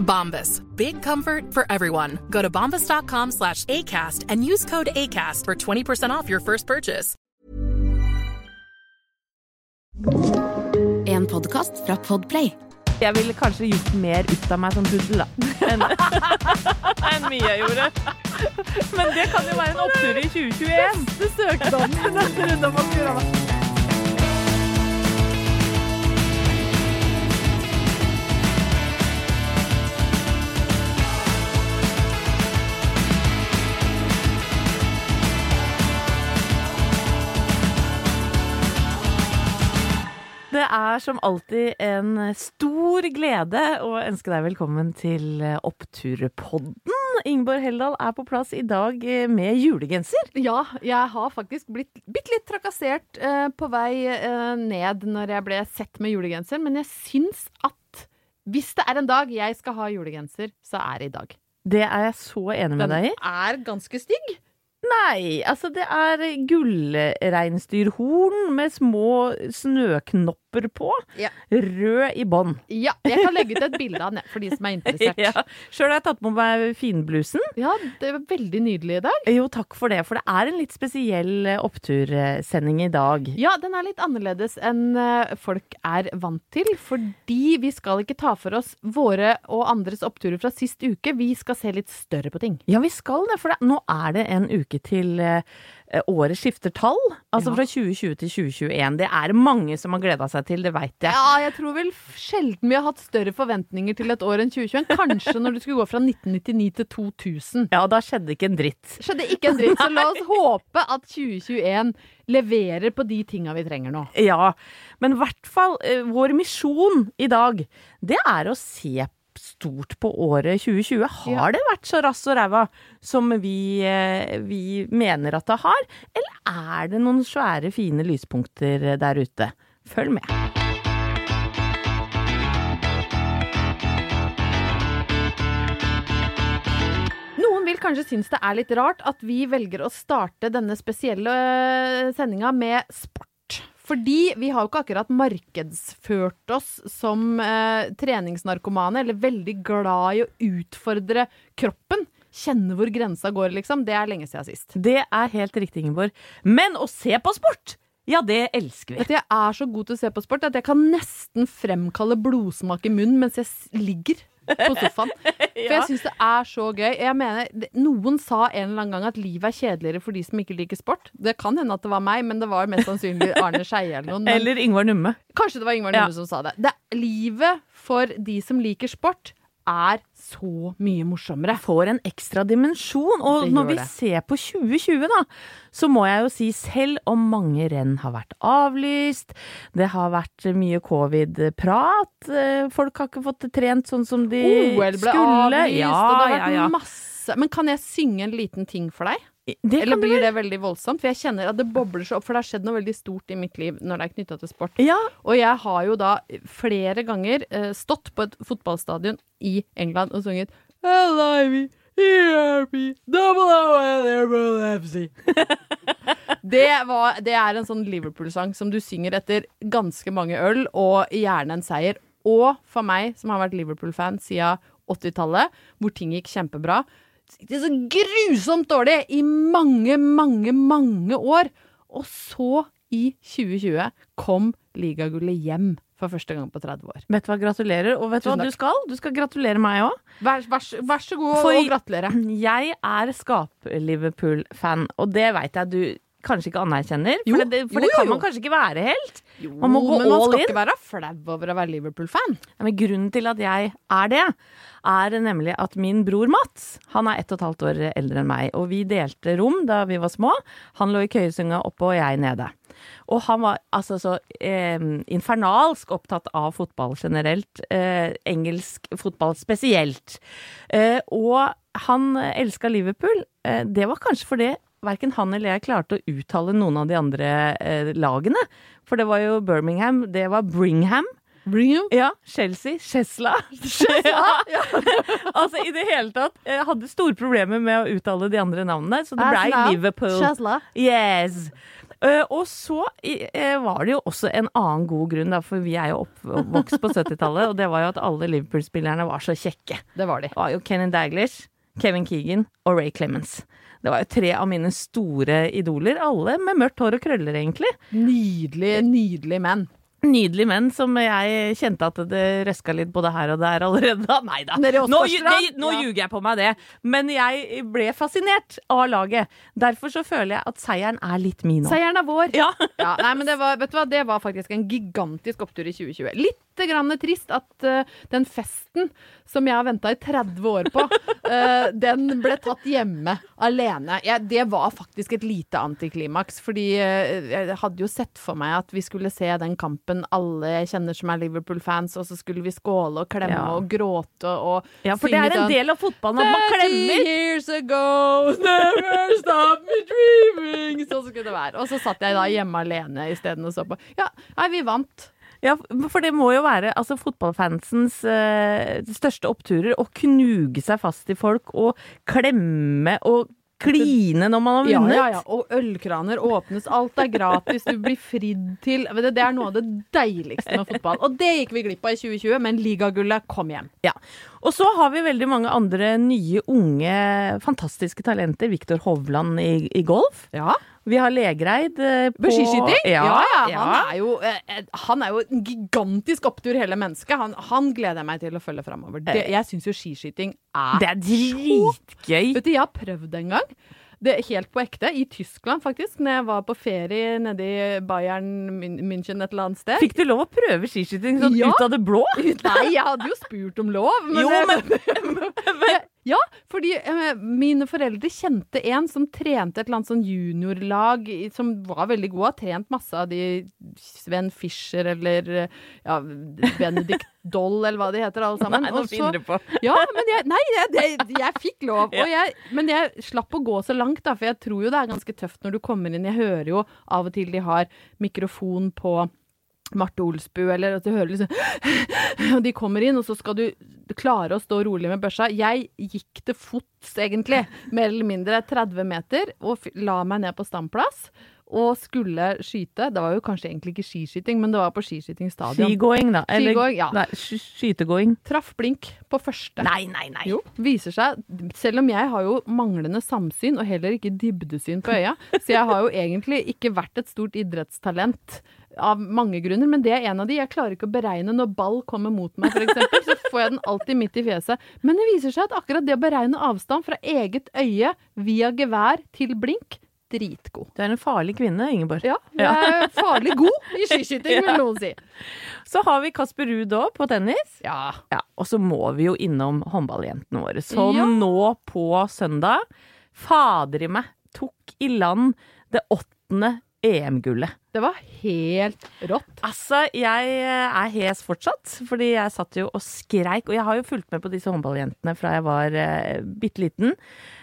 Bombas. Big comfort for everyone. Go to bombas.com slash ACAST and use code ACAST for 20% off your first purchase. En podcast fra Podplay. Jeg ville kanskje gjort mer ut av meg som puddel, da. Enn en mye jeg gjorde. Men det kan jo være en opptur i 2021. Det søknaden i neste runde på programmet. Det er som alltid en stor glede å ønske deg velkommen til Oppturpodden. Ingeborg Heldal er på plass i dag med julegenser. Ja, jeg har faktisk blitt bitte litt trakassert eh, på vei eh, ned når jeg ble sett med julegenser, men jeg syns at hvis det er en dag jeg skal ha julegenser, så er det i dag. Det er jeg så enig med Den deg i. Den er ganske stygg. Nei, altså det er gullreinsdyrhorn med små snøknopper på. Ja. Rød i bånn. Ja, jeg kan legge ut et bilde av den for de som er interessert. Ja. Sjøl har jeg tatt på meg finblusen. Ja, det var veldig nydelig i dag. Jo, takk for det, for det er en litt spesiell eh, opptursending i dag. Ja, den er litt annerledes enn eh, folk er vant til, fordi vi skal ikke ta for oss våre og andres oppturer fra sist uke. Vi skal se litt større på ting. Ja, vi skal det, for det, nå er det en uke til eh, året skifter tall. Altså Ja. fra 2020 til 2021. Det er mange som har gleda seg til, det veit jeg. Ja, jeg tror vel sjelden vi har hatt større forventninger til et år enn 2021. Kanskje når du skulle gå fra 1999 til 2000. Ja, da skjedde ikke en dritt. Skjedde ikke en dritt, så la oss håpe at 2021 leverer på de tinga vi trenger nå. Ja, men i hvert fall eh, vår misjon i dag, det er å se stort på året 2020. Har Ja. det vært så rass og ræva som vi, eh, vi mener at det har? Eller er det noen svære, fine lyspunkter der ute? Følg med. Kanskje synes det er litt rart at vi velger å starte denne spesielle sendinga med sport. Fordi vi har jo ikke akkurat markedsført oss som eh, treningsnarkomane, eller veldig glad i å utfordre kroppen. Kjenne hvor grensa går, liksom. Det er lenge siden sist. Det er helt riktig, Ingeborg. Men å se på sport! Ja, det elsker vi. At Jeg er så god til å se på sport at jeg kan nesten fremkalle blodsmak i munnen mens jeg ligger på sofaen. For jeg syns det er så gøy. Jeg mener, Noen sa en eller annen gang at livet er kjedeligere for de som ikke liker sport. Det kan hende at det var meg, men det var mest sannsynlig Arne Skeie eller noen. Men Eller Ingvar Numme. kanskje det var Ingvar Ja. Numme som sa det. det. Livet for de som liker sport, er så mye morsommere. får en ekstra dimensjon. Og når vi det. ser på 2020, da, så må jeg jo si selv om mange renn har vært avlyst, det har vært mye covid-prat, eh, folk har ikke fått trent sånn som de OL ble skulle. avlyst, ja, og det har vært ja, ja. masse Men kan jeg synge en liten ting for deg? Det Eller blir det veldig voldsomt? For jeg kjenner at det bobler så opp, for det har skjedd noe veldig stort i mitt liv når det er knytta til sport. Ja, Og jeg har jo da flere ganger uh, stått på et fotballstadion i England og sunget L-I-V, ERP, double O, Liverpool FC. det, var, det er en sånn Liverpool-sang som du synger etter ganske mange øl og gjerne en seier. Og for meg, som har vært Liverpool-fan siden 80-tallet, hvor ting gikk kjempebra, det er så grusomt dårlig i mange, mange, mange år. Og så, i 2020, kom ligagullet hjem for første gang på 30 år. vet du hva, gratulerer. Og vet du hva du skal? Du skal gratulere meg òg. Vær, vær, vær så god For- og gratulerer. Jeg er skap-Liverpool-fan, og det veit jeg du kanskje ikke anerkjenner. For Jo, det, for jo, det kan jo. man kanskje ikke være helt. Man må gå men man skal in. ikke være flau over å være Liverpool-fan. Ja, Men grunnen til at jeg er det, er nemlig at min bror Mats, han er ett og et halvt år eldre enn meg, og vi delte rom da vi var små. Han lå i køyesunga oppe og jeg nede. Og han var altså så eh, infernalsk opptatt av fotball generelt, eh, engelsk fotball spesielt. Eh, og han elska Liverpool. Eh, det var kanskje fordi verken han eller jeg klarte å uttale noen av de andre eh, lagene. For det var jo Birmingham, det var Bringham. Bringham? Ja, Chelsea. Chesla. ja. altså i det hele tatt. Jeg hadde store problemer med å uttale de andre navnene, så det blei Liverpool. Chesla. Yes. Uh, og så uh, var det jo også en annen god grunn, da, for vi er jo oppvokst på 70-tallet, og det var jo at alle Liverpool-spillerne var så kjekke. Det var de. Det var jo Kenny Daglish, Kevin Keegan og Ray Clemens. Det var jo tre av mine store idoler, alle med mørkt hår og krøller, egentlig. Nydelige, nydelige menn. Nydelige menn som jeg kjente at det røska litt både her og der allerede. Nei da. Nå, nå ljuger jeg på meg det. Men jeg ble fascinert av laget. Derfor så føler jeg at seieren er litt min nå. Seieren er vår. Ja. Ja, nei, men det var, vet du hva, det var faktisk en gigantisk opptur i 2020. Litt grann trist at uh, den festen som jeg har venta i 30 år på, uh, den ble tatt hjemme alene. Jeg, det var faktisk et lite antiklimaks, fordi uh, jeg hadde jo sett for meg at vi skulle se den kampen alle jeg kjenner som er Liverpool-fans, og så skulle vi skåle og klemme Ja. og gråte og ja, for det er en sånn del av fotballen at man 30 years ago, never stop me dreaming. Sånn skulle det være. Og så satt jeg da hjemme alene isteden og så på. Ja, nei, vi vant. Ja, for det må jo være altså, fotballfansens uh, største oppturer å knuge seg fast i folk og klemme og kline når man har vunnet. ja, ja. ja. Og ølkraner åpnes. Alt er gratis. Du blir fridd til. Det er noe av det deiligste med fotball. Og det gikk vi glipp av i 2020, men ligagullet kom hjem. Ja. Og så har vi veldig mange andre nye, unge, fantastiske talenter. Viktor Hovland i, i golf. Ja. Vi har Legreid eh, på skiskyting? Ja, ja, ja. Han, er jo, eh, eh, han er jo en gigantisk opptur, hele mennesket. Han, han gleder jeg meg til å følge framover. Jeg syns jo skiskyting er Det er dritgøy. Vet du, jeg har prøvd det en gang. Det er Helt på ekte. I Tyskland, faktisk. Når jeg var på ferie nede i Bayern München et eller annet sted. Fikk du lov å prøve skiskyting sånn Ja. ut av det blå? Nei, jeg hadde jo spurt om lov. Men, Jo, men, Ja, fordi eh, mine foreldre kjente en som trente et eller annet sånn juniorlag som var veldig god. Har trent masse av de Sven Fischer eller eh, ja, Benedict Doll eller hva de heter alle sammen. Nei, nå finner du på. Ja, men jeg, nei, jeg, jeg, jeg fikk lov. Jeg, men jeg slapp å gå så langt, da, for jeg tror jo det er ganske tøft når du kommer inn. Jeg hører jo av og til de har mikrofon på Marte Olsbu, eller at du hører liksom Og de kommer inn, og så skal du klare å stå rolig med børsa. Jeg gikk til fots, egentlig, mer eller mindre 30 meter, og la meg ned på standplass. Og skulle skyte. Det var jo kanskje egentlig ikke skiskyting, men det var på skiskytingstadion. Skigåing, da. Eller Skigåing, ja. nei, skytegåing. Traff blink på første. Nei, nei, nei. Jo, viser seg, selv om jeg har jo manglende samsyn og heller ikke dybdesyn på øya, så jeg har jo egentlig ikke vært et stort idrettstalent av mange grunner, men det er en av de. Jeg klarer ikke å beregne når ball kommer mot meg, f.eks., så får jeg den alltid midt i fjeset. Men det viser seg at akkurat det å beregne avstand fra eget øye via gevær til blink, dritgod. Du er en farlig kvinne, Ingeborg. Ja, jeg er farlig god i skiskyting, vil noen si. Så har vi Kasper Ruud òg, på tennis. Ja. Ja, og så må vi jo innom håndballjentene våre, som Ja. nå på søndag, fader i meg, tok i land det åttende EM-gullet. Det var helt rått. Altså, jeg er hes fortsatt, fordi jeg satt jo og skreik. Og jeg har jo fulgt med på disse håndballjentene fra jeg var eh, bitte liten.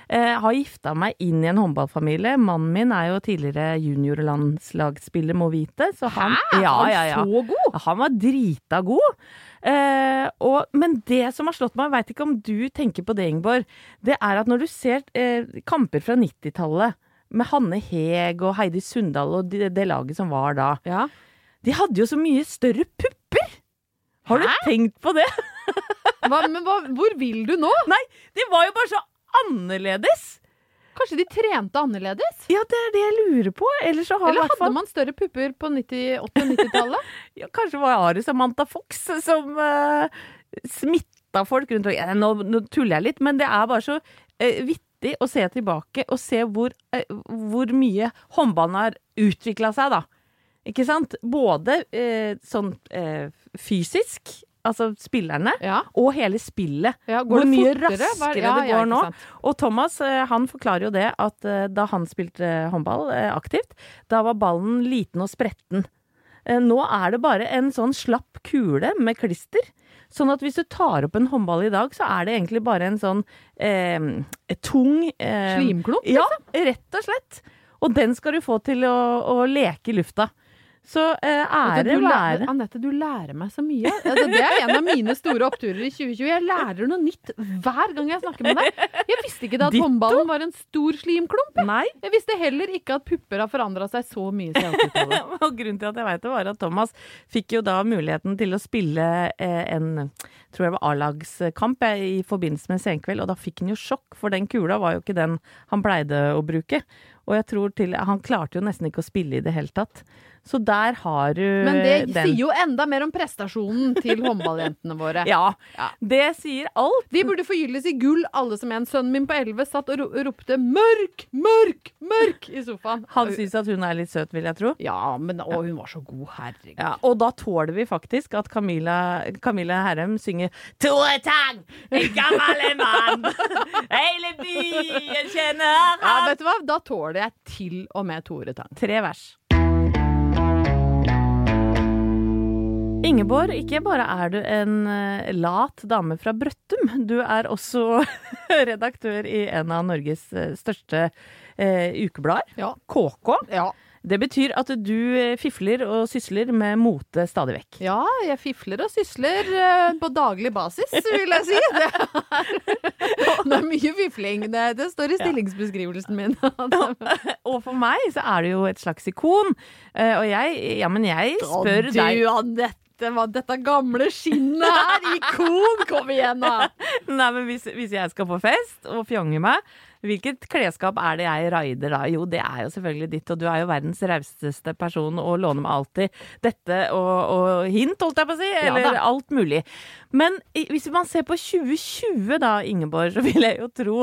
Eh, har gifta meg inn i en håndballfamilie. Mannen min er jo tidligere juniorlandslagsspiller, må vite. Så han, Hæ? Ja, Var ja, ja. så god? Han var drita god. Eh, og, men det som har slått meg, veit ikke om du tenker på det, Ingeborg, det er at når du ser eh, kamper fra 90-tallet med Hanne Heg og Heidi Sundal og det, det laget som var da, Ja. de hadde jo så mye større pupper! Har du tenkt på det? Hva, men hva, hvor vil du nå? Nei, de var jo bare så annerledes! Kanskje de trente annerledes? Ja, det er det jeg lurer på. Eller, så har Eller hadde man større pupper på 90 80- og 90-tallet? ja, Kanskje var det Samantha Fox som uh, smitta folk rundt omkring. Eh, Nå, nå tuller jeg litt, men det er bare så eh, vittig å se tilbake og se hvor, eh, hvor mye håndballen har utvikla seg, da. Ikke sant? Både eh, sånn eh, fysisk, altså spillerne, Ja. og hele spillet. Ja, Hvor det mye fortere? Raskere ja, det går nå. Og Thomas eh, han forklarer jo det at eh, da han spilte håndball aktivt, da var ballen liten og spretten. Nå er det bare en sånn slapp kule med klister. Sånn at hvis du tar opp en håndball i dag, så er det egentlig bare en sånn eh, tung eh, Slimklump, Ja, rett og slett. Og den skal du få til å, å leke i lufta. Så eh, ære være Anette, du lærer meg så mye. Det er en av mine store oppturer i 2020. Jeg lærer noe nytt hver gang jeg snakker med deg. Jeg visste ikke det at Ditto. håndballen var en stor slimklump. Nei. Jeg visste heller ikke at pupper har forandra seg så mye siden 80-tallet. Og grunnen til at jeg veit det, var at Thomas fikk jo da muligheten til å spille eh, en tror jeg var A-lagskamp i forbindelse med Senkveld, og da fikk han jo sjokk, for den kula var jo ikke den han pleide å bruke. Og jeg tror til Han klarte jo nesten ikke å spille i det hele tatt. Så der har du Men det den. sier jo enda mer om prestasjonen til håndballjentene våre. Ja, Ja. det sier alt. De burde forgylles i gull, alle som en. Sønnen min på 11 satt og ropte 'mørk, mørk, mørk' i sofaen. Han syns at hun er litt søt, vil jeg tro. Ja, men å, hun var så god, herregud. Ja, og da tåler vi faktisk at Camilla, Camilla Herrem synger Tore Tang, en gammel mann, hele byen kjenner han. Ja, vet du hva? Da tåler jeg til og med Tore Tang. Tre vers. Ingeborg, ikke bare er du en eh, lat dame fra Brøttum, du er også redaktør i en av Norges eh, største eh, ukeblader, Ja. KK. Ja. Det betyr at du eh, fifler og sysler med mote stadig vekk. ja, jeg fifler og sysler på daglig basis, vil jeg si. Det er, det er mye fifling. Det, det står i stillingsbeskrivelsen min. Og for meg så er du jo et slags ikon. Og jeg, ja, men jeg spør deg Du, Anette, hva dette gamle skinnet her! Ikon! Kom igjen, da! Nei, men hvis, hvis jeg skal på fest og fjonge meg, hvilket klesskap er det jeg raider da? Jo, det er jo selvfølgelig ditt, og du er jo verdens rauseste person og låner meg alltid dette og, og hint, holdt jeg på å si, eller ja, alt mulig. Men hvis man ser på 2020 da, Ingeborg, så vil jeg jo tro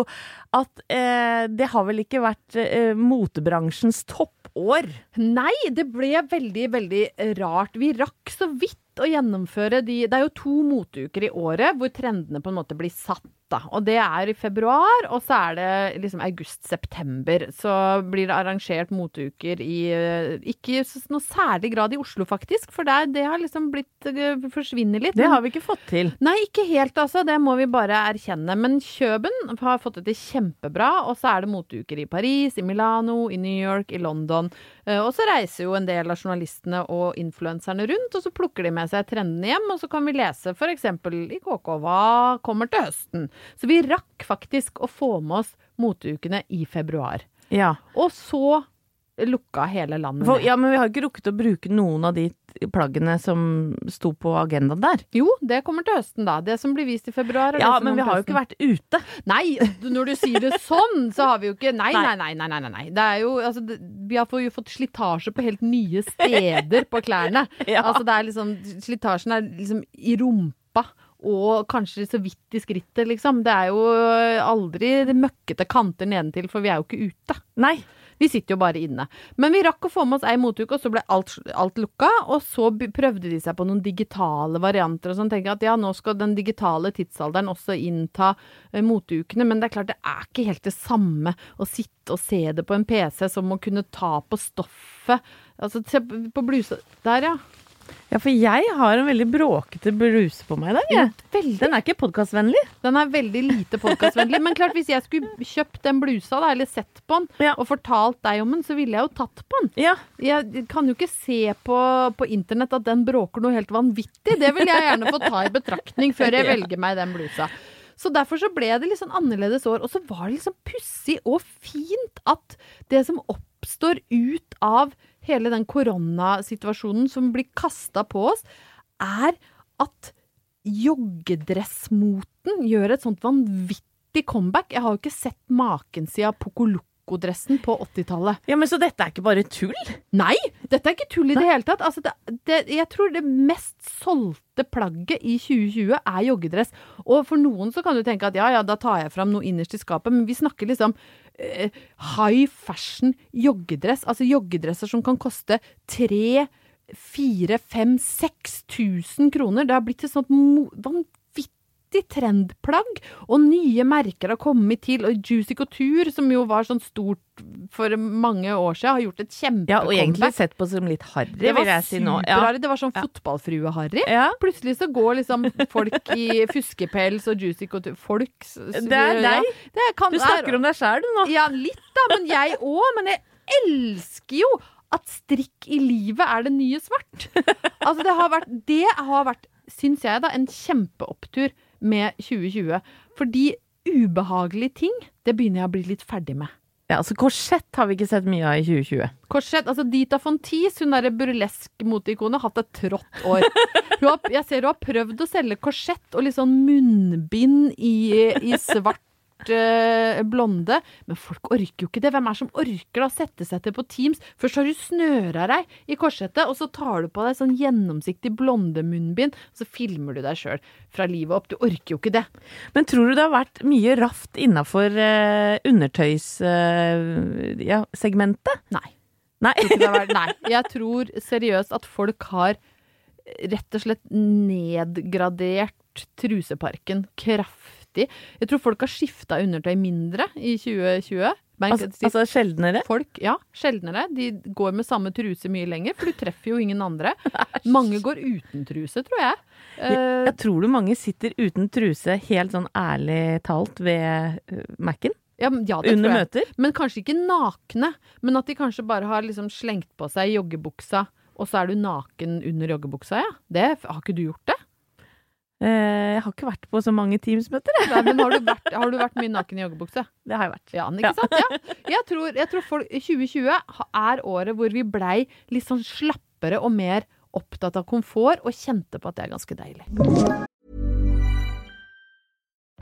at eh, det har vel ikke vært eh, motebransjens toppår. Nei, det ble veldig, veldig rart. Vi rakk så vidt å gjennomføre de Det er jo to moteuker i året hvor trendene på en måte blir satt. Da. Og det er i februar, og så er det liksom august-september. Så blir det arrangert moteuker i eh, Ikke noe særlig grad i Oslo, faktisk, for der, det har liksom blitt eh, forsvinner litt. Det har vi ikke fått til. Nei, ikke helt, altså. Det må vi bare erkjenne. Men Kjøben har fått det til kjempebra. Og så er det moteuker i Paris, i Milano, i New York, i London. Eh, Og så reiser jo en del av journalistene og influenserne rundt, og så plukker de med seg trendene hjem, og så kan vi lese f.eks. i KK hva kommer til høsten. Så vi rakk faktisk å få med oss moteukene i februar. Ja. Og så lukka hele landet ned. ja, men vi har ikke rukket å bruke noen av de plaggene som sto på agendaen der. Jo, det kommer til høsten, da. Det som blir vist i februar. Ja, men vi har jo ikke vært ute. Nei, når du sier det sånn, så har vi jo ikke Nei, nei, Nei. nei. nei, nei, nei, nei. Det er jo, altså, det, vi har jo fått slitasje på helt nye steder på klærne. Ja. Altså, det er liksom Slitasjen er liksom i rumpa. Og kanskje så vidt i skrittet, liksom. Det er jo aldri møkkete kanter nedentil, for vi er jo ikke ute. Nei. Vi sitter jo bare inne. Men vi rakk å få med oss ei motuke, og så ble alt, alt lukka. Og så prøvde de seg på noen digitale varianter og sånn. Tenker at ja, nå skal den digitale tidsalderen også innta eh, moteukene. Men det er klart, det er ikke helt det samme å sitte og se det på en PC som å kunne ta på stoffet. Altså, se på på blusa Der, ja. Ja, for jeg har en veldig bråkete bluse på meg i dag. Ja. Den er ikke podkastvennlig. Den er veldig lite podkastvennlig. Men klart, hvis jeg skulle kjøpt den blusa, da, eller sett på den, Ja. og fortalt deg om den, så ville jeg jo tatt på den. Ja, Jeg kan jo ikke se på, på internett at den bråker noe helt vanvittig. Det vil jeg gjerne få ta i betraktning før jeg velger meg den blusa. Så derfor så ble det litt sånn annerledes år. Og så var det liksom pussig og fint at det som oppstår ut av hele den koronasituasjonen som blir kasta på oss, er at joggedressmoten gjør et sånt vanvittig comeback. Jeg har jo ikke sett maken siden Pocolocco-dressen på 80-tallet. ja, men Så dette er ikke bare tull? Nei, dette er ikke tull i det hele tatt. Altså, det, det, jeg tror det mest solgte plagget i 2020 er joggedress. Og for noen så kan du tenke at ja, ja, da tar jeg fram noe innerst i skapet, men vi snakker liksom Eh, high fashion joggedress. Altså joggedresser som kan koste tre 4000-5000-6000 kroner. Det har blitt et sånt vanvittig i trendplagg, og nye merker har kommet til. Og Juicy Couture, som jo var sånn stort for mange år siden, har gjort et kjempecomeback. Ja, og egentlig sett på som litt harry, vil jeg si nå. Ja. Det var sånn ja. fotballfrue-harry. Ja. Plutselig så går liksom folk i fuskepels og Juicy Couture Folk Det er deg. Ja. du snakker om deg sjæl, du nå. Ja, litt da, men jeg òg. Men jeg elsker jo at strikk i livet er det nye svart. Altså, det har vært, det har vært syns jeg, da, en kjempeopptur med 2020. Fordi ubehagelige ting, det begynner jeg å bli litt ferdig med. Ja, altså Korsett har vi ikke sett mye av i 2020. Korsett, altså Dita von Teese, hun derre burlesk-moteikonet, har hatt et trått år. Har, jeg ser hun har prøvd å selge korsett og litt sånn munnbind i, i svart blonde, men folk orker jo ikke det. Hvem er det som orker å sette seg til på Teams? Først har du snøra deg i korsettet, og så tar du på deg sånn gjennomsiktig blondemunnbind, og så filmer du deg sjøl fra livet opp. Du orker jo ikke det. Men tror du det har vært mye raft innafor uh, undertøyssegmentet? ja, segmentet? Nei. Nei. Vært- Nei. Jeg tror seriøst at folk har rett og slett nedgradert truseparken kraftig. Jeg tror folk har skifta undertøy mindre i 2020. Men Altså, altså sjeldnere? Folk, ja, sjeldnere. De går med samme truse mye lenger, for du treffer jo ingen andre. Mange går uten truse, tror jeg. Eh, Jeg tror du mange sitter uten truse, helt sånn ærlig talt, ved uh, Mac-en? ja, ja, Under jeg. møter? Men kanskje ikke nakne. Men at de kanskje bare har liksom slengt på seg joggebuksa, og så er du naken under joggebuksa, ja. Det, har ikke du gjort det? Eh, jeg har ikke vært på så mange Teams-møter, jeg. Men har du, vært, har du vært mye naken i joggebukse? Det har jeg vært. Ja, ikke sant? Ja. Jeg tror, jeg tror folk, 2020 er året hvor vi blei litt sånn slappere og mer opptatt av komfort, og kjente på at det er ganske deilig.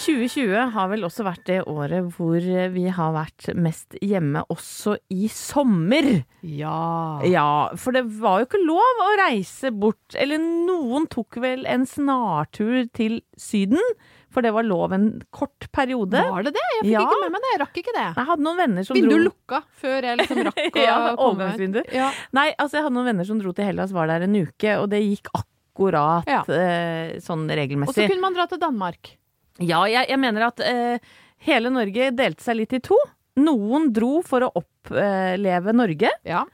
2020 har vel også vært det året hvor vi har vært mest hjemme også i sommer. Ja. Ja, for det var jo ikke lov å reise bort. Eller noen tok vel en snartur til Syden, for det var lov en kort periode. Var det det? Jeg fikk Ja. ikke med meg det. Jeg rakk ikke det. Jeg hadde noen venner som Vindu dro lukka før jeg liksom rakk å Ja, komme. Ja. Nei, altså jeg hadde noen venner som dro til Hellas, var der en uke, og det gikk akkurat Ja. sånn regelmessig. Og så kunne man dra til Danmark. Ja, jeg, jeg mener at eh, hele Norge delte seg litt i to. Noen dro for å oppleve Norge, Ja.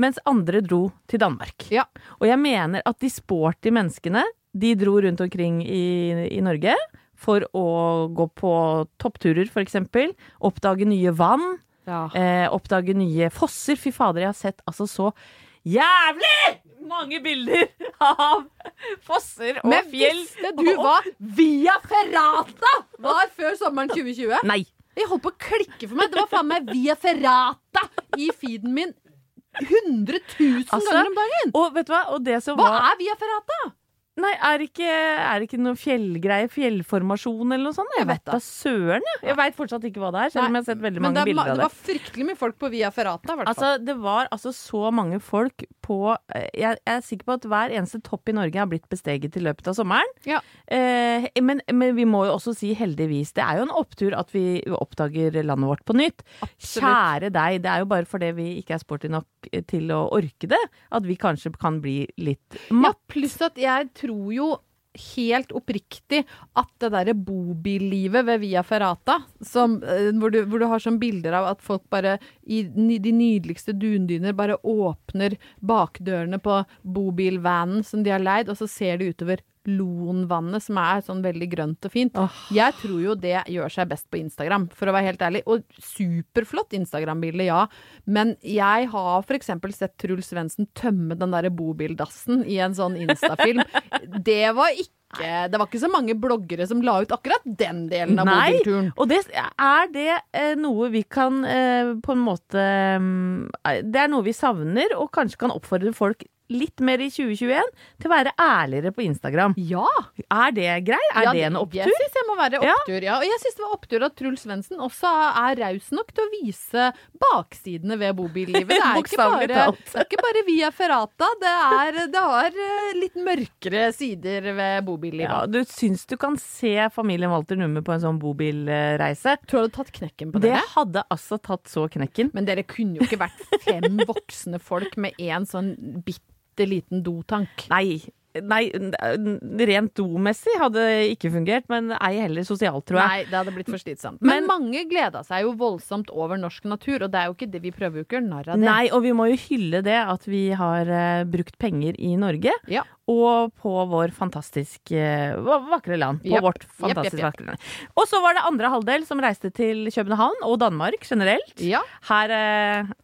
mens andre dro til Danmark. Ja. Og jeg mener at de sporty menneskene, de dro rundt omkring i, i Norge for å gå på toppturer, for eksempel. Oppdage nye vann. Ja. Eh, oppdage nye fosser. Fy fader, jeg har sett altså så jævlig mange bilder av fosser og Men fjell. visste du hva Via Ferrata var før sommeren 2020? Nei. Jeg holdt på å klikke for meg. Det var faen meg Via Ferrata i feeden min 100 000 Altså, ganger om dagen. Og vet du hva? Og det som Hva var er Via Ferrata? Nei, er det ikke, er det ikke noe fjellgreie? Fjellformasjon eller noe sånt? Jeg Jeg vet da søren, jeg. Jeg veit fortsatt ikke hva det er, selv om jeg har sett veldig Men mange er bilder av det det. var fryktelig mye folk på Via Ferrata, i. Altså, det var altså så mange folk på eh, Jeg, jeg er sikker på at hver eneste topp i Norge har blitt besteget i løpet av sommeren. Ja. Eh, men, men vi må jo også si heldigvis. Det er jo en opptur at vi oppdager landet vårt på nytt. Kjære deg, det er jo bare fordi vi ikke er sporty nok til å orke det, at vi kanskje kan bli litt Ja, pluss at jeg tror jo helt oppriktig at det derre bobillivet ved Via Ferrata, som, eh, hvor, du, hvor du har sånn bilder av at folk bare i de nydeligste dundyner bare åpner bakdørene på bobilvanen som de har leid, og så ser de utover Lonvannet, som er sånn veldig grønt og fint. Jeg tror jo det gjør seg best på Instagram, for å være helt ærlig. Og superflott Instagram-bilde, ja. Men jeg har eksempel sett Truls Svendsen tømme den derre bobildassen i en sånn Instafilm. Det var ikke Det var ikke så mange bloggere som la ut akkurat den delen av Nei, bobilturen. og det, er det eh, noe vi kan eh, på en måte mm, Det er noe vi savner, og kanskje kan oppfordre folk litt mer i 2021 til å være ærligere på Instagram. Ja! Er det grei? Er Ja, det en opptur? Jeg syns det må være opptur, ja. Og jeg syns det var opptur at Truls Svendsen også er raus nok til å vise baksidene ved bobillivet. Det er, ikke bare, ikke via ferrata. Det, er, det har eh, litt mørkere sider ved bobillivet. Ja, du syns du kan se familien Walter Numme på en sånn bobilreise? Tror du hadde tatt knekken på Det Det hadde altså tatt så knekken. Men dere kunne jo ikke vært fem voksne folk med én sånn bitte liten dotank. Nei. Nei, rent domessig hadde ikke fungert, men ei heller sosialt, tror jeg. Nei, det hadde blitt for slitsomt. Men, Men- mange gleda seg jo voldsomt over norsk natur, og det er jo ikke det vi prøver jo ikke å gjøre narr av det. Nei, og vi må jo hylle det at vi har uh, brukt penger i Norge. Ja. Og på vår fantastisk uh, vakre land. På yep. vårt fantastisk yep, yep, vakre land. Og så var det andre halvdel som reiste til København og Danmark generelt. Ja. Her eh,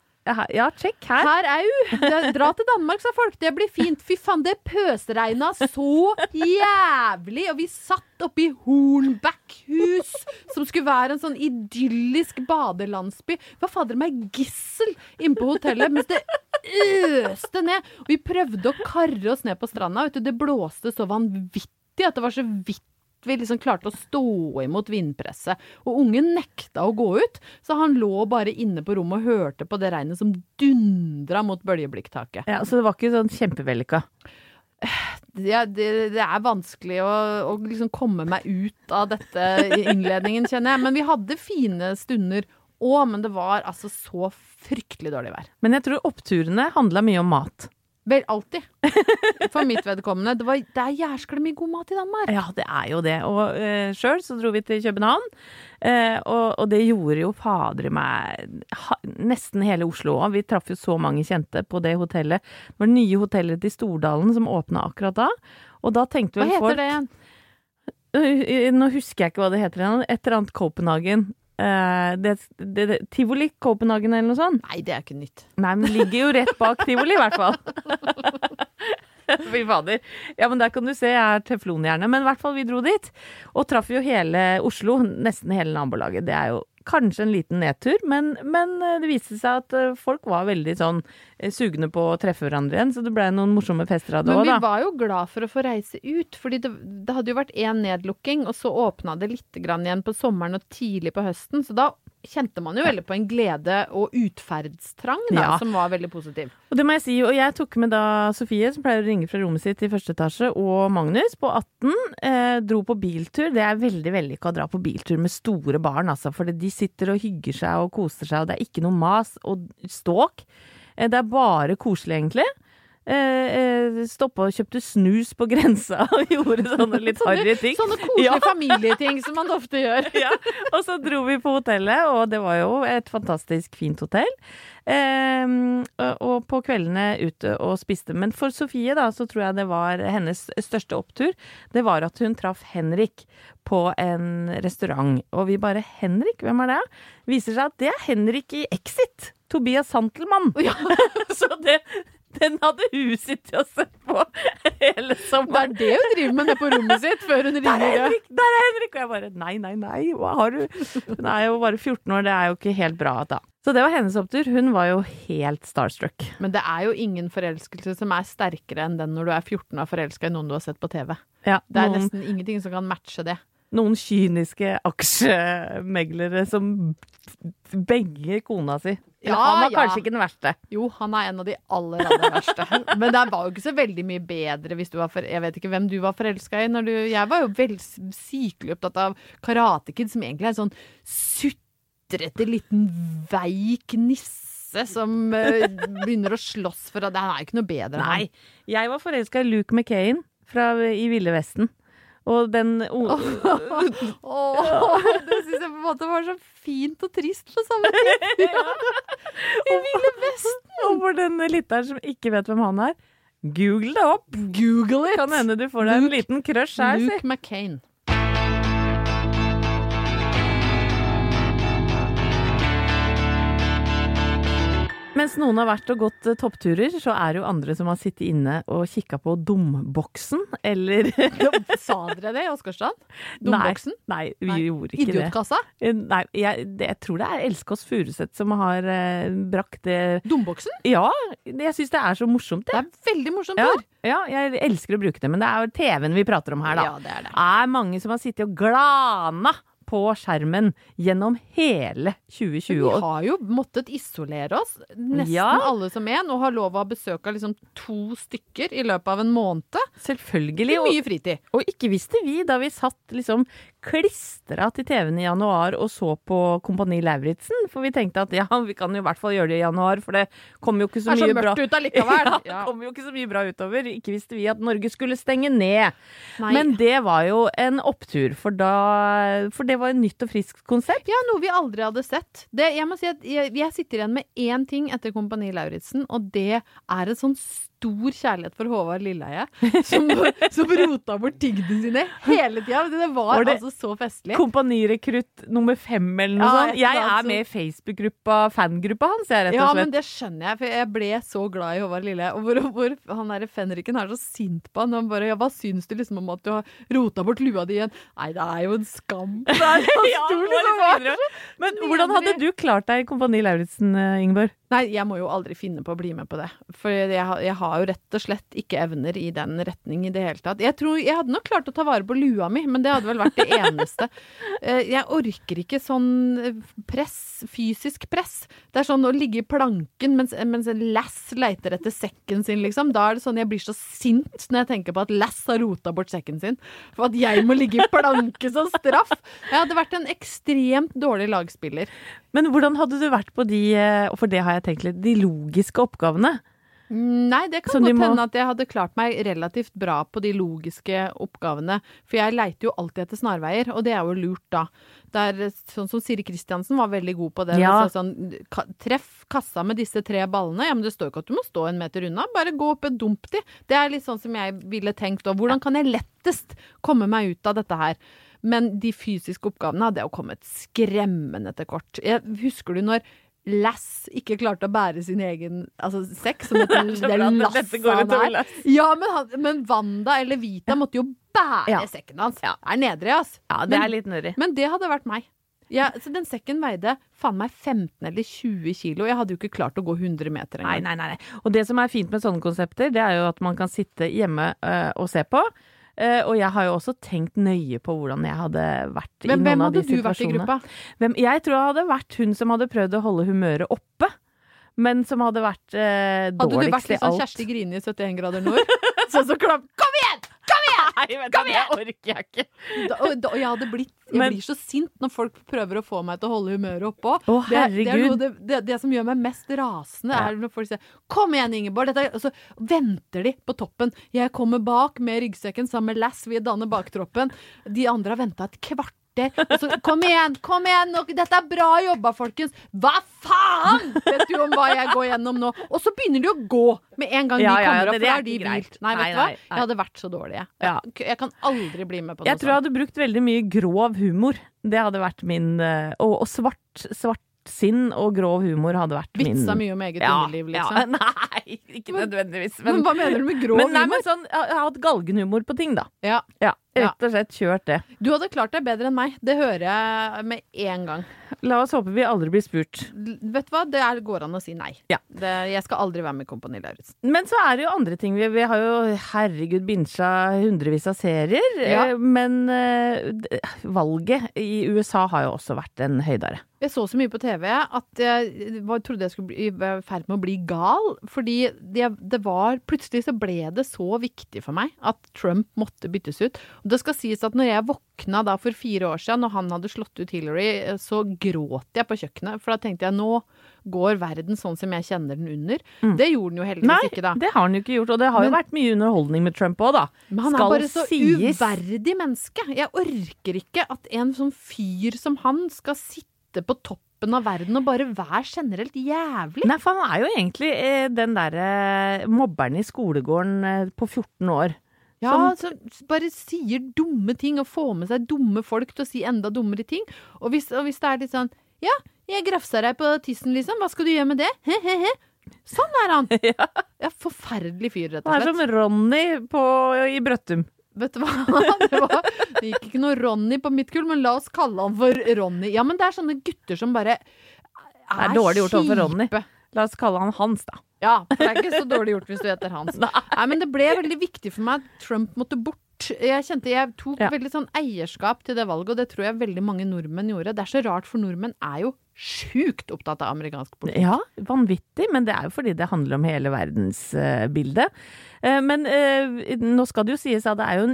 ja, sjekk her. Her au! Dra til Danmark, sa folk. Det blir fint. Fy faen, det pøsregna så jævlig. Og vi satt oppe i Hornbackhus, som skulle være en sånn idyllisk badelandsby. Hva fader meg gissel inne på hotellet mens det øste ned. Og vi prøvde å karre oss ned på stranda. Vet du, det blåste så vanvittig at det var så vidt vi liksom klarte å stå imot vindpresset. Og ungen nekta å gå ut, så han lå bare inne på rommet og hørte på det regnet som dundra mot bøljeblikktaket. Ja, så det var ikke sånn kjempevellykka. Ja, det, det er vanskelig å, å liksom komme meg ut av dette i innledningen, kjenner jeg. Men vi hadde fine stunder òg, men det var altså så fryktelig dårlig vær. Men jeg tror oppturene handla mye om mat. Vel, alltid. For mitt vedkommende. Det, var, det er jæskla mye god mat i Danmark. Ja, det er jo det. Og uh, sjøl så dro vi til København, Uh, og, og det gjorde jo fader meg ha, nesten hele Oslo òg. Vi traff jo så mange kjente på det hotellet. Det var det nye hotellet til Stordalen som åpna akkurat da. Og da tenkte Hva vel folk heter det igjen? Uh, Nå husker jeg ikke hva det heter igjen. Et eller annet Copenhagen. Eh, det, det, det, Tivoli Copenhagen eller noe sånt. Nei, det er ikke nytt. Nei, men ligger jo rett bak tivoli, i hvert fall. Fy fader. Ja, men der kan du se, jeg er teflonhjerne. Men i hvert fall, vi dro dit. Og traff jo hele Oslo, nesten hele nabolaget. Det er jo kanskje en liten nedtur, men, men eh, det viste seg at eh, folk var veldig sånn eh, sugne på å treffe hverandre igjen, så det ble noen morsomme fester av det Men vi var jo glad for å få reise ut, fordi det, det hadde jo vært én nedlukking, og så åpna det litt grann igjen på sommeren og tidlig på høsten, så da kjente man jo veldig på en glede og utferdstrang da, Ja. som var veldig positiv. Og det må jeg si, og jeg tok med da Sofie, som pleier å ringe fra rommet sitt i første etasje, og Magnus på 18. Eh, dro på biltur. Det er veldig vellykka å dra på biltur med store barn, altså. For de sitter og hygger seg og koser seg, og det er ikke noe mas og ståk. Eh, det er bare koselig, egentlig. Eh, eh, stoppa og kjøpte snus på grensa og gjorde sånne litt harry ting. Sånne koselige Ja. familieting som man ofte gjør. ja. Og så dro vi på hotellet, og det var jo et fantastisk fint hotell. Eh, og- og på kveldene ute og spiste. Men for Sofie, da, så tror jeg det var hennes største opptur. Det var at hun traff Henrik på en restaurant. Og vi bare 'Henrik, hvem er det?' Viser seg at det er Henrik i Exit. Tobias Santelmann. Ja. så det, den hadde hun sittet og sett på hele Det er det hun driver med nede på rommet sitt før hun Der er. Henrik! Der er Henrik! Og jeg bare nei, nei, nei, hva har du? Hun er jo bare 14 år, det er jo ikke helt bra da. Så det var hennes opptur. Hun var jo helt starstruck. Men det er jo ingen forelskelse som er sterkere enn den når du er 14 og forelska i noen du har sett på TV. Ja, Det er noen, nesten ingenting som kan matche det. Noen kyniske aksjemeglere som begger kona si. Ja, han var ja. kanskje ikke den verste. Jo, han er en av de aller, aller verste. Men det var jo ikke så veldig mye bedre hvis du var for Jeg vet ikke hvem du var forelska i. Når du, jeg var jo vel sykelig opptatt av Karate Kid, som egentlig er en sånn sutrete liten veik nisse som uh, begynner å slåss for at Han er jo ikke noe bedre. Nei. Jeg var forelska i Luke McCain fra I Ville Vesten. Og den oh, Åh, det syns jeg på en måte var så fint og trist på samme tid. I Ville Vesten. Og for den lytteren som ikke vet hvem han er, google det opp. Google it! Kan hende du får deg en liten crush her. Luke McCain. Mens noen har vært og gått eh, toppturer, så er det jo andre som har sittet inne og kikka på Domboksen, eller Sa dere det i Åsgårdstrand? Domboksen? Nei, nei, vi Nei. gjorde ikke Idiotkassa? det. Idiotkassa? Nei, jeg, det, jeg tror det er Elskås Kåss Furuseth som har eh, brakt det Domboksen? Ja, jeg syns det er så morsomt, Det det. er veldig morsomt Ja, ord. ja, jeg elsker å bruke det, men det er jo TV-en vi prater om her, da. Ja, det er det. er mange som har sittet og glana på skjermen gjennom hele 2020 Vi har jo måttet isolere oss, nesten Ja. alle som en, og har lov å ha besøk av liksom to stykker i løpet av en måned. Selvfølgelig. I mye fritid. og ikke visste vi da vi satt liksom klistra til TV-en i januar og så på Kompani Lauritzen, for vi tenkte at ja, vi kan jo i hvert fall gjøre det i januar, for det kommer jo ikke så mye bra Det er så mørkt bra ut allikevel. Ja, Ja. kommer jo ikke så mye bra utover. Ikke visste vi at Norge skulle stenge ned. Nei. Men det var jo en opptur, for, da, for det var et nytt og friskt konsept. Ja, noe vi aldri hadde sett. Det, jeg må si at jeg, jeg sitter igjen med én ting etter Kompani Lauritzen, og det er et sånn stor kjærlighet for Håvard Lilleheie, som, som rota bort tingene sine hele tida. Det var, Var det- altså så festlig. Kompanirekrutt nummer fem eller noe Ja, sånt. Jeg er med i Facebook-gruppa, fangruppa hans, jeg, rett og Ja, men det skjønner jeg, for jeg ble så glad i Håvard Lilleheie. Og hvor, hvor han derre fenriken er så sint på han. og Han bare ja, 'Hva syns du liksom om at du har rota bort lua di igjen?' Nei, det er jo en skam. Det er så Ja, stor, liksom. videre. Men hvordan hadde du klart deg i Kompani Lauritzen, eh, Ingeborg? Nei, jeg må jo aldri finne på å bli med på det. For jeg, jeg har jo rett og slett ikke evner i den retning i det hele tatt. Jeg tror jeg hadde nok klart å ta vare på lua mi, men det hadde vel vært det eneste. Eh, Jeg orker ikke sånn eh, press, fysisk press. Det er sånn å ligge i planken mens, mens en lass leiter etter sekken sin, liksom. Da er det sånn jeg blir så sint når jeg tenker på at lass har rota bort sekken sin. For at jeg må ligge i planke som straff. Jeg hadde vært en ekstremt dårlig lagspiller. Men hvordan hadde du vært på de, og for det har jeg tenkt litt, de logiske oppgavene? Nei, det kan godt må- hende at jeg hadde klart meg relativt bra på de logiske oppgavene. For jeg leiter jo alltid etter snarveier, og det er jo lurt da. Det er sånn som Siri Kristiansen var veldig god på det. Ja. Altså, Sånn, ka, treff kassa med disse tre ballene. Ja, men det står jo ikke at du må stå en meter unna. Bare gå opp og dump de. Det er litt sånn som jeg ville tenkt. òg. hvordan kan jeg lettest komme meg ut av dette her? Men de fysiske oppgavene hadde jo kommet skremmende til kort. Jeg, husker du når Lass ikke klarte å bære sin egen altså, sekk, som dette, Det er så det bra at lasset dette går han utover er. Ja, men, han, men Wanda eller Vita måtte jo bære Ja. sekken hans. Ja. Det er nedrig, ass. Ja, det Men- er litt nødrig. Men det hadde vært meg. Ja, så den sekken veide faen meg 15 eller 20 kilo. Jeg hadde jo ikke klart å gå 100 meter engang. nei, nei. nei. Og det som er fint med sånne konsepter, det er jo at man kan sitte hjemme øh, og se på. Eh, og jeg har jo også tenkt nøye på hvordan jeg hadde vært Men i hvem noen av de hadde du vært i gruppa? Hvem, jeg tror jeg hadde vært hun som hadde prøvd å holde humøret oppe, men som hadde vært eh, Hadde du vært dårligst litt sånn. Kjersti Grini i 71 grader nord? sånn som klapp Kom igjen! Kom igjen! Nei, vet du, det orker jeg ikke. Da, da, jeg hadde blitt Jeg Men- blir så sint når folk prøver å få meg til å holde humøret oppå. Å, det, det, er noe, det, det, som gjør meg mest rasende, Ja. er når folk sier 'Kom igjen, Ingeborg', dette, er-» og så venter de på toppen. Jeg kommer bak med ryggsekken sammen med lass, vi danner baktroppen. De andre har venta et kvarter. Og så, kom igjen, kom igjen! Dette er bra jobba, folkens! Hva faen?! Vet du om hva jeg går gjennom nå? Og så begynner de å gå med en gang Ja, de ja, ja, kommer opp, det- det er de greit. Nei, vet du hva? Jeg hadde vært så dårlig, jeg. Ja. Jeg, kan aldri bli med på noe sånt. Jeg tror jeg hadde brukt veldig mye grov humor. Det hadde vært min eh, Og, og svart, svart sinn og grov humor hadde vært min Vitsa mye om eget ja, underliv, Ja, liksom. nei, ikke nødvendigvis. Men, hva mener du med grov men, nei, humor? men sånn, jeg har hatt galgenhumor på ting, da. Ja. Ja, Ja. Rett og slett kjørt det. Du hadde klart deg bedre enn meg. Det hører jeg med en gang. La oss håpe vi aldri blir spurt. L- Vet du hva? Det er, går an å si nei. Ja. Det, jeg skal aldri være med i Kompani Lauritzen. Men så er det jo andre ting. Vi, vi har jo herregud binsja hundrevis av serier. Ja. eh, Men uh, valget i USA har jo også vært en høydare. Jeg så så mye på TV at jeg var, trodde jeg skulle bli i ferd med å bli gal. Fordi det, det var Plutselig så ble det så viktig for meg at Trump måtte byttes ut. Og det skal sies at når jeg våkna da for fire år siden, når han hadde slått ut Hillary, så gråt jeg på kjøkkenet. For da tenkte jeg nå går verden sånn som jeg kjenner den under. Det gjorde den jo heldigvis Nei, ikke, da. Nei, det har den jo ikke gjort. Og det har jo vært mye underholdning med Trump òg, da. Men han Skal er bare så sies. uverdig menneske. Jeg orker ikke at en sånn fyr som han skal sitte på toppen av verden og bare være generelt jævlig. Nei, for han er jo egentlig eh, den derre mobberen i skolegården eh, på 14 år. Ja, som bare sier dumme ting og får med seg dumme folk til å si enda dummere ting. Og hvis, og hvis det er litt sånn Ja, jeg grafsa deg på tissen, liksom. Hva skal du gjøre med det? He-he-he. Sånn er han. ja. Forferdelig fyr, rett og slett. Han er som Ronny på, i Brøttum. Vet du hva? Det, var, det gikk ikke noe Ronny på mitt kull, men la oss kalle han for Ronny. Ja, men det er sånne gutter som bare Det er dårlig gjort overfor Ronny. La oss kalle han Hans, da. Ja, for det er ikke så dårlig gjort hvis du heter Hans. Nei, men det ble veldig viktig for meg at Trump måtte bort. Jeg kjente jeg tok Ja. veldig sånn eierskap til det valget, og det tror jeg veldig mange nordmenn gjorde. Det er så rart, for nordmenn er jo sjukt opptatt av amerikansk politikk. Ja, vanvittig, men det er jo fordi det handler om hele verdensbildet. Eh, men eh, nå skal det jo sies at det er jo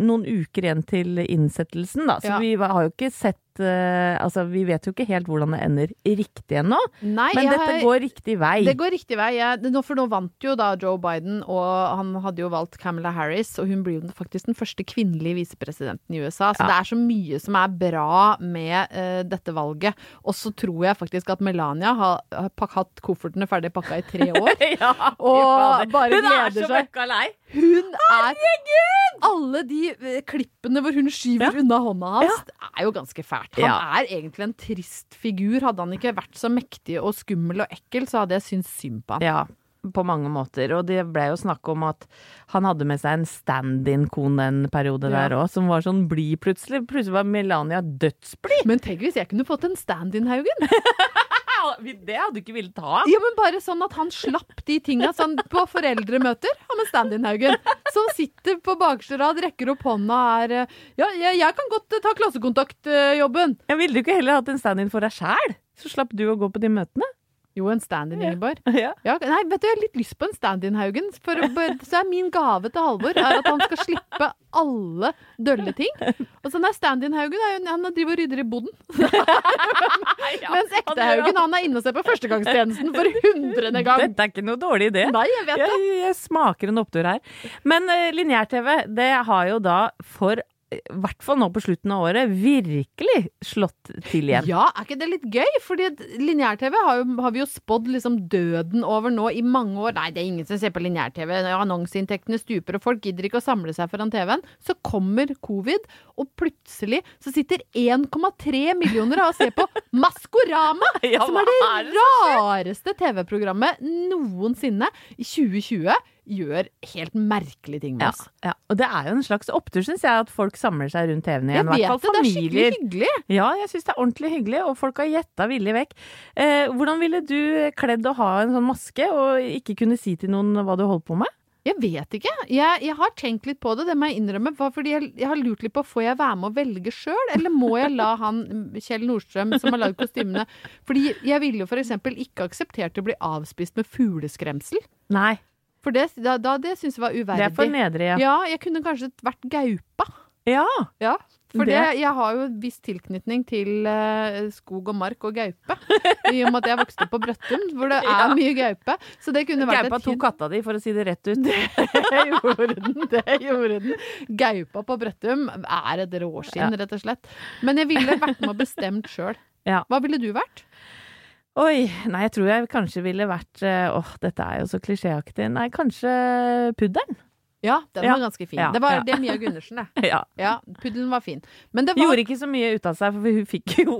noen uker igjen til innsettelsen, da. Så Ja. vi har jo ikke sett eh, Altså, vi vet jo ikke helt hvordan det ender riktig ennå. Men dette går riktig vei. Det går riktig vei. Jeg, for nå vant jo da Joe Biden, og han hadde jo valgt Camilla Harris, og hun blir jo faktisk den første kvinnelige visepresidenten i USA. Så Ja. det er så mye som er bra med eh, dette valget. Og så tror jeg faktisk at Melania har, har hatt koffertene ferdig pakka i tre år. ja, Og bare er gleder seg. Møkka seg. Hun er Alle de eh, klippene hvor hun skyver Ja. unna hånda hans, det er jo ganske fælt. Han Ja. er egentlig en trist figur. Hadde han ikke vært så mektig og skummel og ekkel, så hadde jeg syntes synd på han. Ja, på mange måter. Og det ble jo snakk om at han hadde med seg en stand-in-kone en periode Ja. der òg, som var sånn blid plutselig. Plutselig var Melania dødsblid! Men tenk hvis jeg kunne fått en stand-in, Haugen. Det hadde du ikke villet ha. Ja, men bare sånn at han slapp de tinga sånn på foreldremøter. Han med stand-in, Haugen. Som sitter på bakerste rad, rekker opp hånda og er eh, Ja, jeg, jeg kan godt eh, ta klassekontaktjobben. Jeg ville du ikke heller hatt en stand-in for deg sjæl? Så slapp du å gå på de møtene? Jo, en stand-in, Ingeborg. Ja. Ja, nei, vet du, jeg har litt lyst på en stand-in, Haugen. For, så er min gave til Halvor er at han skal slippe alle dølle ting. Og så er stand-in Haugen han driver og rydder i boden. Mens ekte Haugen han er inne og ser på førstegangstjenesten for hundrede gang. Dette er ikke noe dårlig idé. Nei, jeg vet det. Jeg, jeg smaker en opptur her. Men uh, lineær-TV, det har jo da for i hvert fall nå på slutten av året, virkelig slått til igjen. Ja, er ikke det litt gøy? Fordi lineær-TV har, har vi jo spådd liksom døden over nå i mange år. Nei, det er ingen som ser på lineær-TV. Annonseinntektene stuper, og folk gidder ikke å samle seg foran TV-en. Så kommer covid, og plutselig så sitter 1,3 millioner av og ser på Maskorama! Ja, som er er er det det rareste TV-programmet noensinne. I 2020 gjør helt merkelige ting med oss. ja. Og det er jo en slags opptur, syns jeg, at folk samler seg rundt TV-en igjen. Jeg vet det, det er skikkelig hyggelig. Ja, jeg syns det er ordentlig hyggelig, og folk har gjetta villig vekk. Eh, hvordan ville du kledd å ha en sånn maske, og ikke kunne si til noen hva du holdt på med? Jeg vet ikke. Jeg, jeg har tenkt litt på det, det må jeg innrømme. Fordi jeg, jeg har lurt litt på får jeg være med å velge sjøl, eller må jeg la han Kjell Nordstrøm som har lagd kostymene Fordi jeg ville jo eksempel ikke akseptert å bli avspist med fugleskremsel. Nei. For det, da, da, det syns jeg var uverdig. Det er for nedre, ja. Ja, jeg kunne kanskje vært gaupa. Ja, Ja, for det, jeg har jo en viss tilknytning til uh, skog og mark og gaupe. I og med at jeg vokste på Brøttum, hvor det er Ja. mye gaupe. Så det kunne vært Gaupa tok katta di, for å si det rett ut. Det gjorde den. det gjorde den. Gaupa på Brøttum er et råskinn, Ja. rett og slett. Men jeg ville vært med og bestemt sjøl. Ja. Hva ville du vært? Oi, nei, jeg tror jeg kanskje ville vært eh, Åh, dette er jo så klisjéaktig. Nei, kanskje puddelen. Ja, den Ja. var ganske fin. Ja, Det var ja. det Mia Gundersen, det. Ja. Ja, puddelen var fin. Men det var Gjorde ikke så mye ut av seg, for hun fikk jo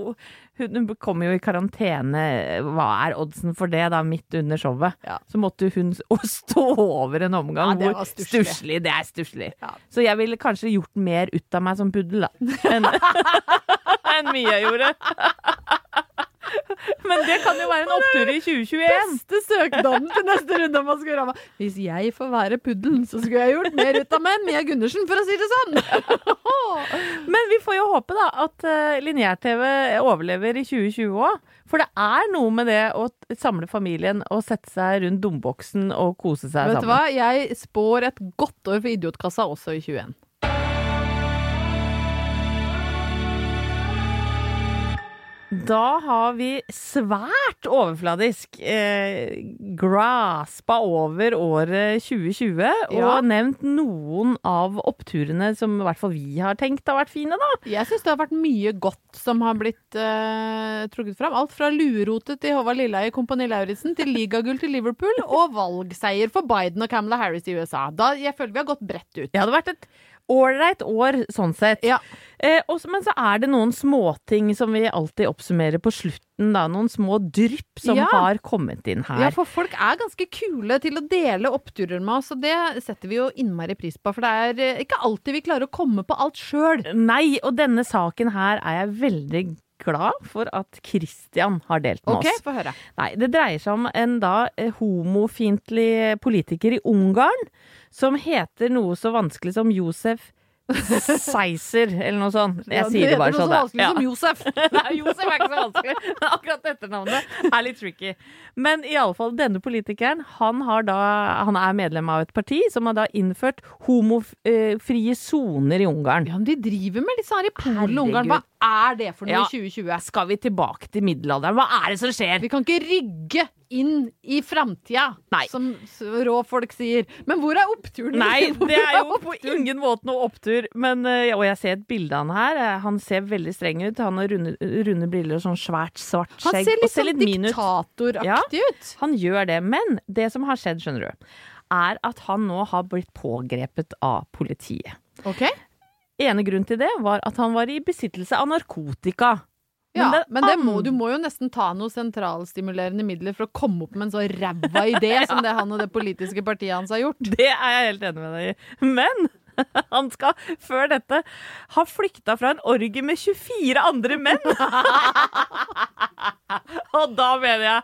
Hun kom jo i karantene. Hva er oddsen for det, da, midt under showet? Ja. Så måtte hun stå over en omgang. Ja, det hvor var stusslig. stusslig. Det er stusslig. Ja. Så jeg ville kanskje gjort mer ut av meg som puddel, da. Enn enn Mia gjorde. Men det kan jo være en opptur i 2021. beste søknaden til neste runde av Maskorama. Hvis jeg får være puddelen, så skulle jeg gjort mer ut av meg enn Mia Gundersen, for å si det sånn. Men vi får jo håpe da at uh, lineær-TV overlever i 2020 òg. For det er noe med det å samle familien og sette seg rundt domboksen og kose seg Vet du hva? Jeg spår et godt år for Idiotkassa også i 21. Da har vi svært overfladisk eh, graspa over året 2020 og Ja. nevnt noen av oppturene som i hvert fall vi har tenkt har vært fine, da. Jeg syns det har vært mye godt som har blitt eh, trukket fram. Alt fra lurotet til Håvard Lilleheie, Kompani Lauritzen, til ligagull til Liverpool og valgseier for Biden og Camilla Harris i USA. Da, jeg føler vi har gått bredt ut. Det hadde vært et ålreit år sånn sett. Ja. Eh, også, men så er det noen småting som vi alltid oppsummerer på slutten, da. Noen små drypp som Ja. har kommet inn her. Ja, for folk er ganske kule til å dele oppturer med oss, og det setter vi jo innmari pris på. For det er eh, ikke alltid vi klarer å komme på alt sjøl. Nei, og denne saken her er jeg veldig glad for at Christian har delt med OK, oss. få høre. Nei, det dreier seg om en da eh, homofiendtlig politiker i Ungarn som heter noe så vanskelig som Josef Seiser, eller noe sånt. Jeg Ja, sier det bare sånn. Det heter noe så vanskelig Ja. som Josef. Nei, Josef er ikke så vanskelig. Akkurat etternavnet er litt tricky. Men i alle fall, denne politikeren, han, har da, han er medlem av et parti som har da innført homofrie soner i Ungarn. Ja, men de driver med litt sånn her i Polen og Ungarn. Hva er det for noe Ja. i 2020? Skal vi tilbake til middelalderen? Hva er det som skjer? Vi kan ikke rygge inn i framtida, som rå folk sier. Men hvor er oppturen? Nei, det er jo på ingen måte noe opptur. Men, eh, og jeg ser et bilde av han her. Eh, Han ser veldig streng ut. Han har runde, runde briller og sånn svært, svart Han ser litt sånn ut. diktatoraktig Ja. ut. Han gjør det. Men det som har skjedd, skjønner du, er at han nå har blitt pågrepet av politiet. Ok? Ene grunn til det var at han var i besittelse av narkotika. Ja, den men det må, du må jo nesten ta noen sentralstimulerende midler for å komme opp med en så ræva idé som det han og det politiske partiet hans har gjort. Det er jeg helt enig med deg i. Men han skal før dette ha flykta fra en orgie med 24 andre menn! Og da mener jeg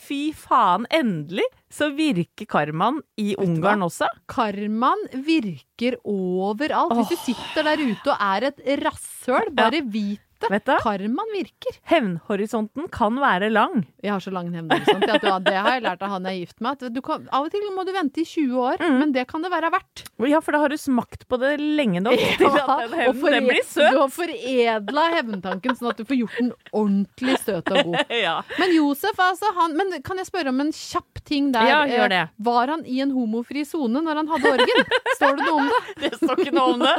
Fy faen, endelig så virker karmaen i Ungarn også. Karmaen virker overalt. Hvis du sitter der ute og er et rasshøl, bare vit det. Vet du? Karmaen virker. Hevnhorisonten kan være lang. Jeg har så lang hevnhorisont. Ja, Det har jeg lært av han jeg er gift med. Du kan, av og til må du vente i 20 år, Mm. men det kan det være verdt. Ja, for da har du smakt på det lenge nok til at den hevnen den blir Du har foredla hevntanken sånn at du får gjort den ordentlig søt og god. Ja. Men Josef, altså, han Men kan jeg spørre om en kjapp ting der? Ja, gjør det. Eh, Var han i en homofri sone når han hadde orgen? Står det noe om det? Det står ikke noe om det.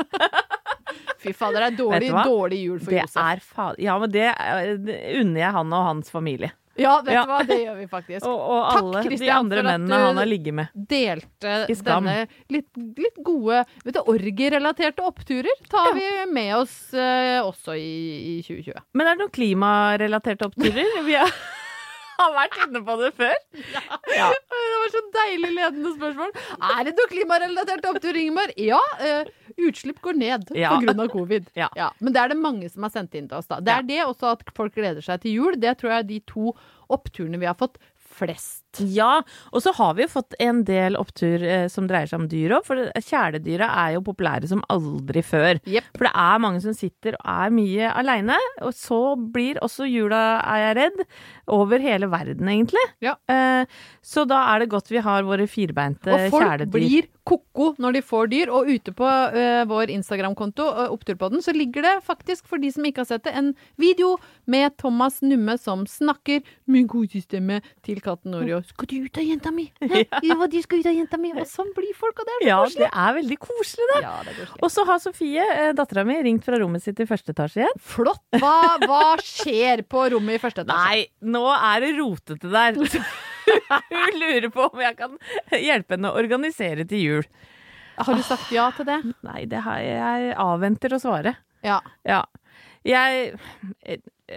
Fy fader, det er dårlig, dårlig jul for Det Josef. Er fader Ja, men det eh, unner jeg han og hans familie. Ja, vet Ja. du hva, det gjør vi faktisk. Og, og Takk, alle de andre mennene han har ligget med. Delte denne litt, litt gode vet du, orgierelaterte oppturer tar vi med oss uh, også i, i 2020. Men er det noen klimarelaterte oppturer? Vi har, har vært inne på det før. Ja. Det var så deilig ledende spørsmål. Er det noe klimarelatert opptur, Ingeborg? Ja. Uh, utslipp går ned Ja. av covid. Ja. Men det er det mange som har sendt inn til oss, da. Det er det også at folk gleder seg til jul. Det tror jeg er de to oppturene vi har fått flest Ja, og så har vi jo fått en del opptur eh, som dreier seg om dyr òg, for kjæledyra er jo populære som aldri før. Yep. For det er mange som sitter og er mye aleine, og så blir også jula, er jeg redd, over hele verden, egentlig. Ja. Eh, så da er det godt vi har våre firbeinte Og folk kjæledyr. blir ko-ko når de får dyr. Og ute på eh, vår Instagram-konto, uh, Oppturpodden, så ligger det faktisk, for de som ikke har sett det, en video med Thomas Numme som snakker med kodestemme til katten Oreo. 'Skal du ut av jenta mi?' Hæ? Ja, de skal ut av jenta mi. Og sånn blir folk, og det er så Ja, det er veldig koselig, det. Ja, det. Og så har Sofie, eh, dattera mi, ringt fra rommet sitt i første etasje igjen. Flott. Hva, hva skjer på rommet i første etasje? Nei, nå er det rotete der. Hun lurer på om jeg kan hjelpe henne å organisere til jul. Har du sagt ja til det? Nei, det har jeg, jeg avventer å svare. Ja. Ja. Jeg,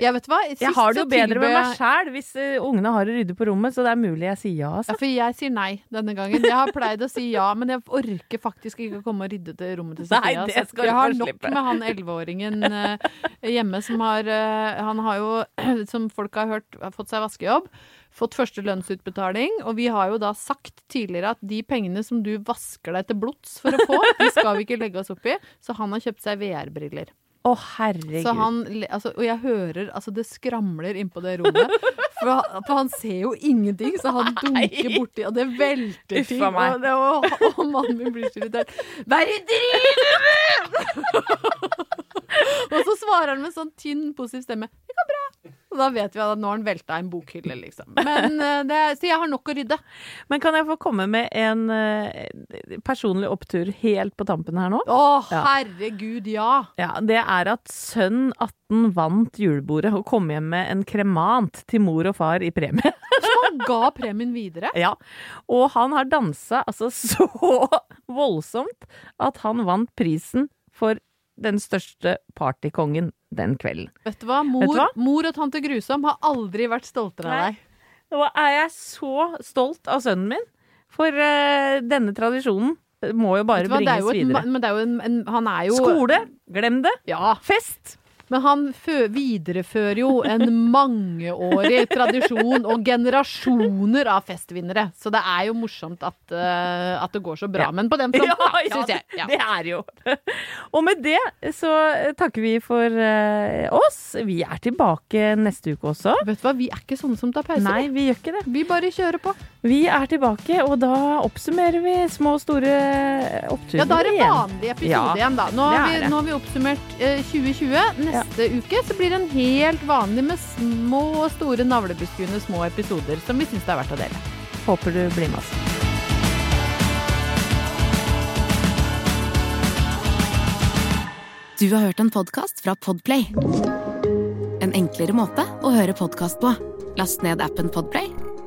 Jeg vet hva? Sist jeg har det jo bedre med meg sjæl hvis uh, ungene har å rydde på rommet, så det er mulig jeg sier ja. Ja, Altså. for jeg sier nei denne gangen. Jeg har pleid å si ja, men jeg orker faktisk ikke å komme og rydde til rommet til Nei, det altså. skal jeg har nok slippe. med han elleveåringen uh, hjemme som har uh, Han har jo, som folk har hørt, har fått seg vaskejobb. Fått første lønnsutbetaling, og vi har jo da sagt tidligere at de pengene som du vasker deg til blods for å få, de skal vi ikke legge oss opp i. Så han har kjøpt seg VR-briller. Å, herregud. Så han, altså, og jeg hører altså det skramler innpå det rommet. For, han- for han ser jo ingenting, så han dunker borti, og det velter ting. Og, det, og, og mannen min blir så irritert. Hva er det du driver med?! og så svarer han med sånn tynn, positiv stemme. Det går bra. Og da vet vi at nå har han velta en bokhylle, liksom. Men, eh, det, så jeg har nok å rydde. Men kan jeg få komme med en uh, personlig opptur helt på tampen her nå? Å, Ja. herregud, ja! Ja, Det er at sønn 18 vant julebordet og kom hjem med en kremant til mor og far i premie. Han ga premien videre. Ja, og han har dansa altså så voldsomt at han vant prisen for den største partykongen den kvelden. Vet du hva? Mor, du hva? mor og tante Grusom har aldri vært stoltere av deg. Nå er jeg så stolt av sønnen min, for uh, denne tradisjonen må jo bare hva? Bringes jo et, videre. men det er jo en, en Han er jo Skole, glem det. Ja. Fest. Men han fø viderefører jo en mangeårig tradisjon og generasjoner av festvinnere. Så det er jo morsomt at, uh, at det går så bra. Ja. Men på den fronten, Ja, ja, syns jeg. Ja. det er jo. Og med det så takker vi for uh, oss. Vi er tilbake neste uke også. Vet du hva, vi er ikke sånne som tar pauser. Nei, vi gjør ikke det. Vi bare kjører på. Vi er tilbake, og da oppsummerer vi små og store oppturer igjen. Ja, da er det vanlig episode Ja, igjen, da. Nå har, vi, nå har vi oppsummert eh, 2020. Neste uke så blir det en helt vanlig med små og store navlebeskuende små episoder som vi syns det er verdt å dele. Håper du blir med oss. Du har hørt en podcast fra Podplay. En enklere måte å høre podcast på. Last ned appen Podplay,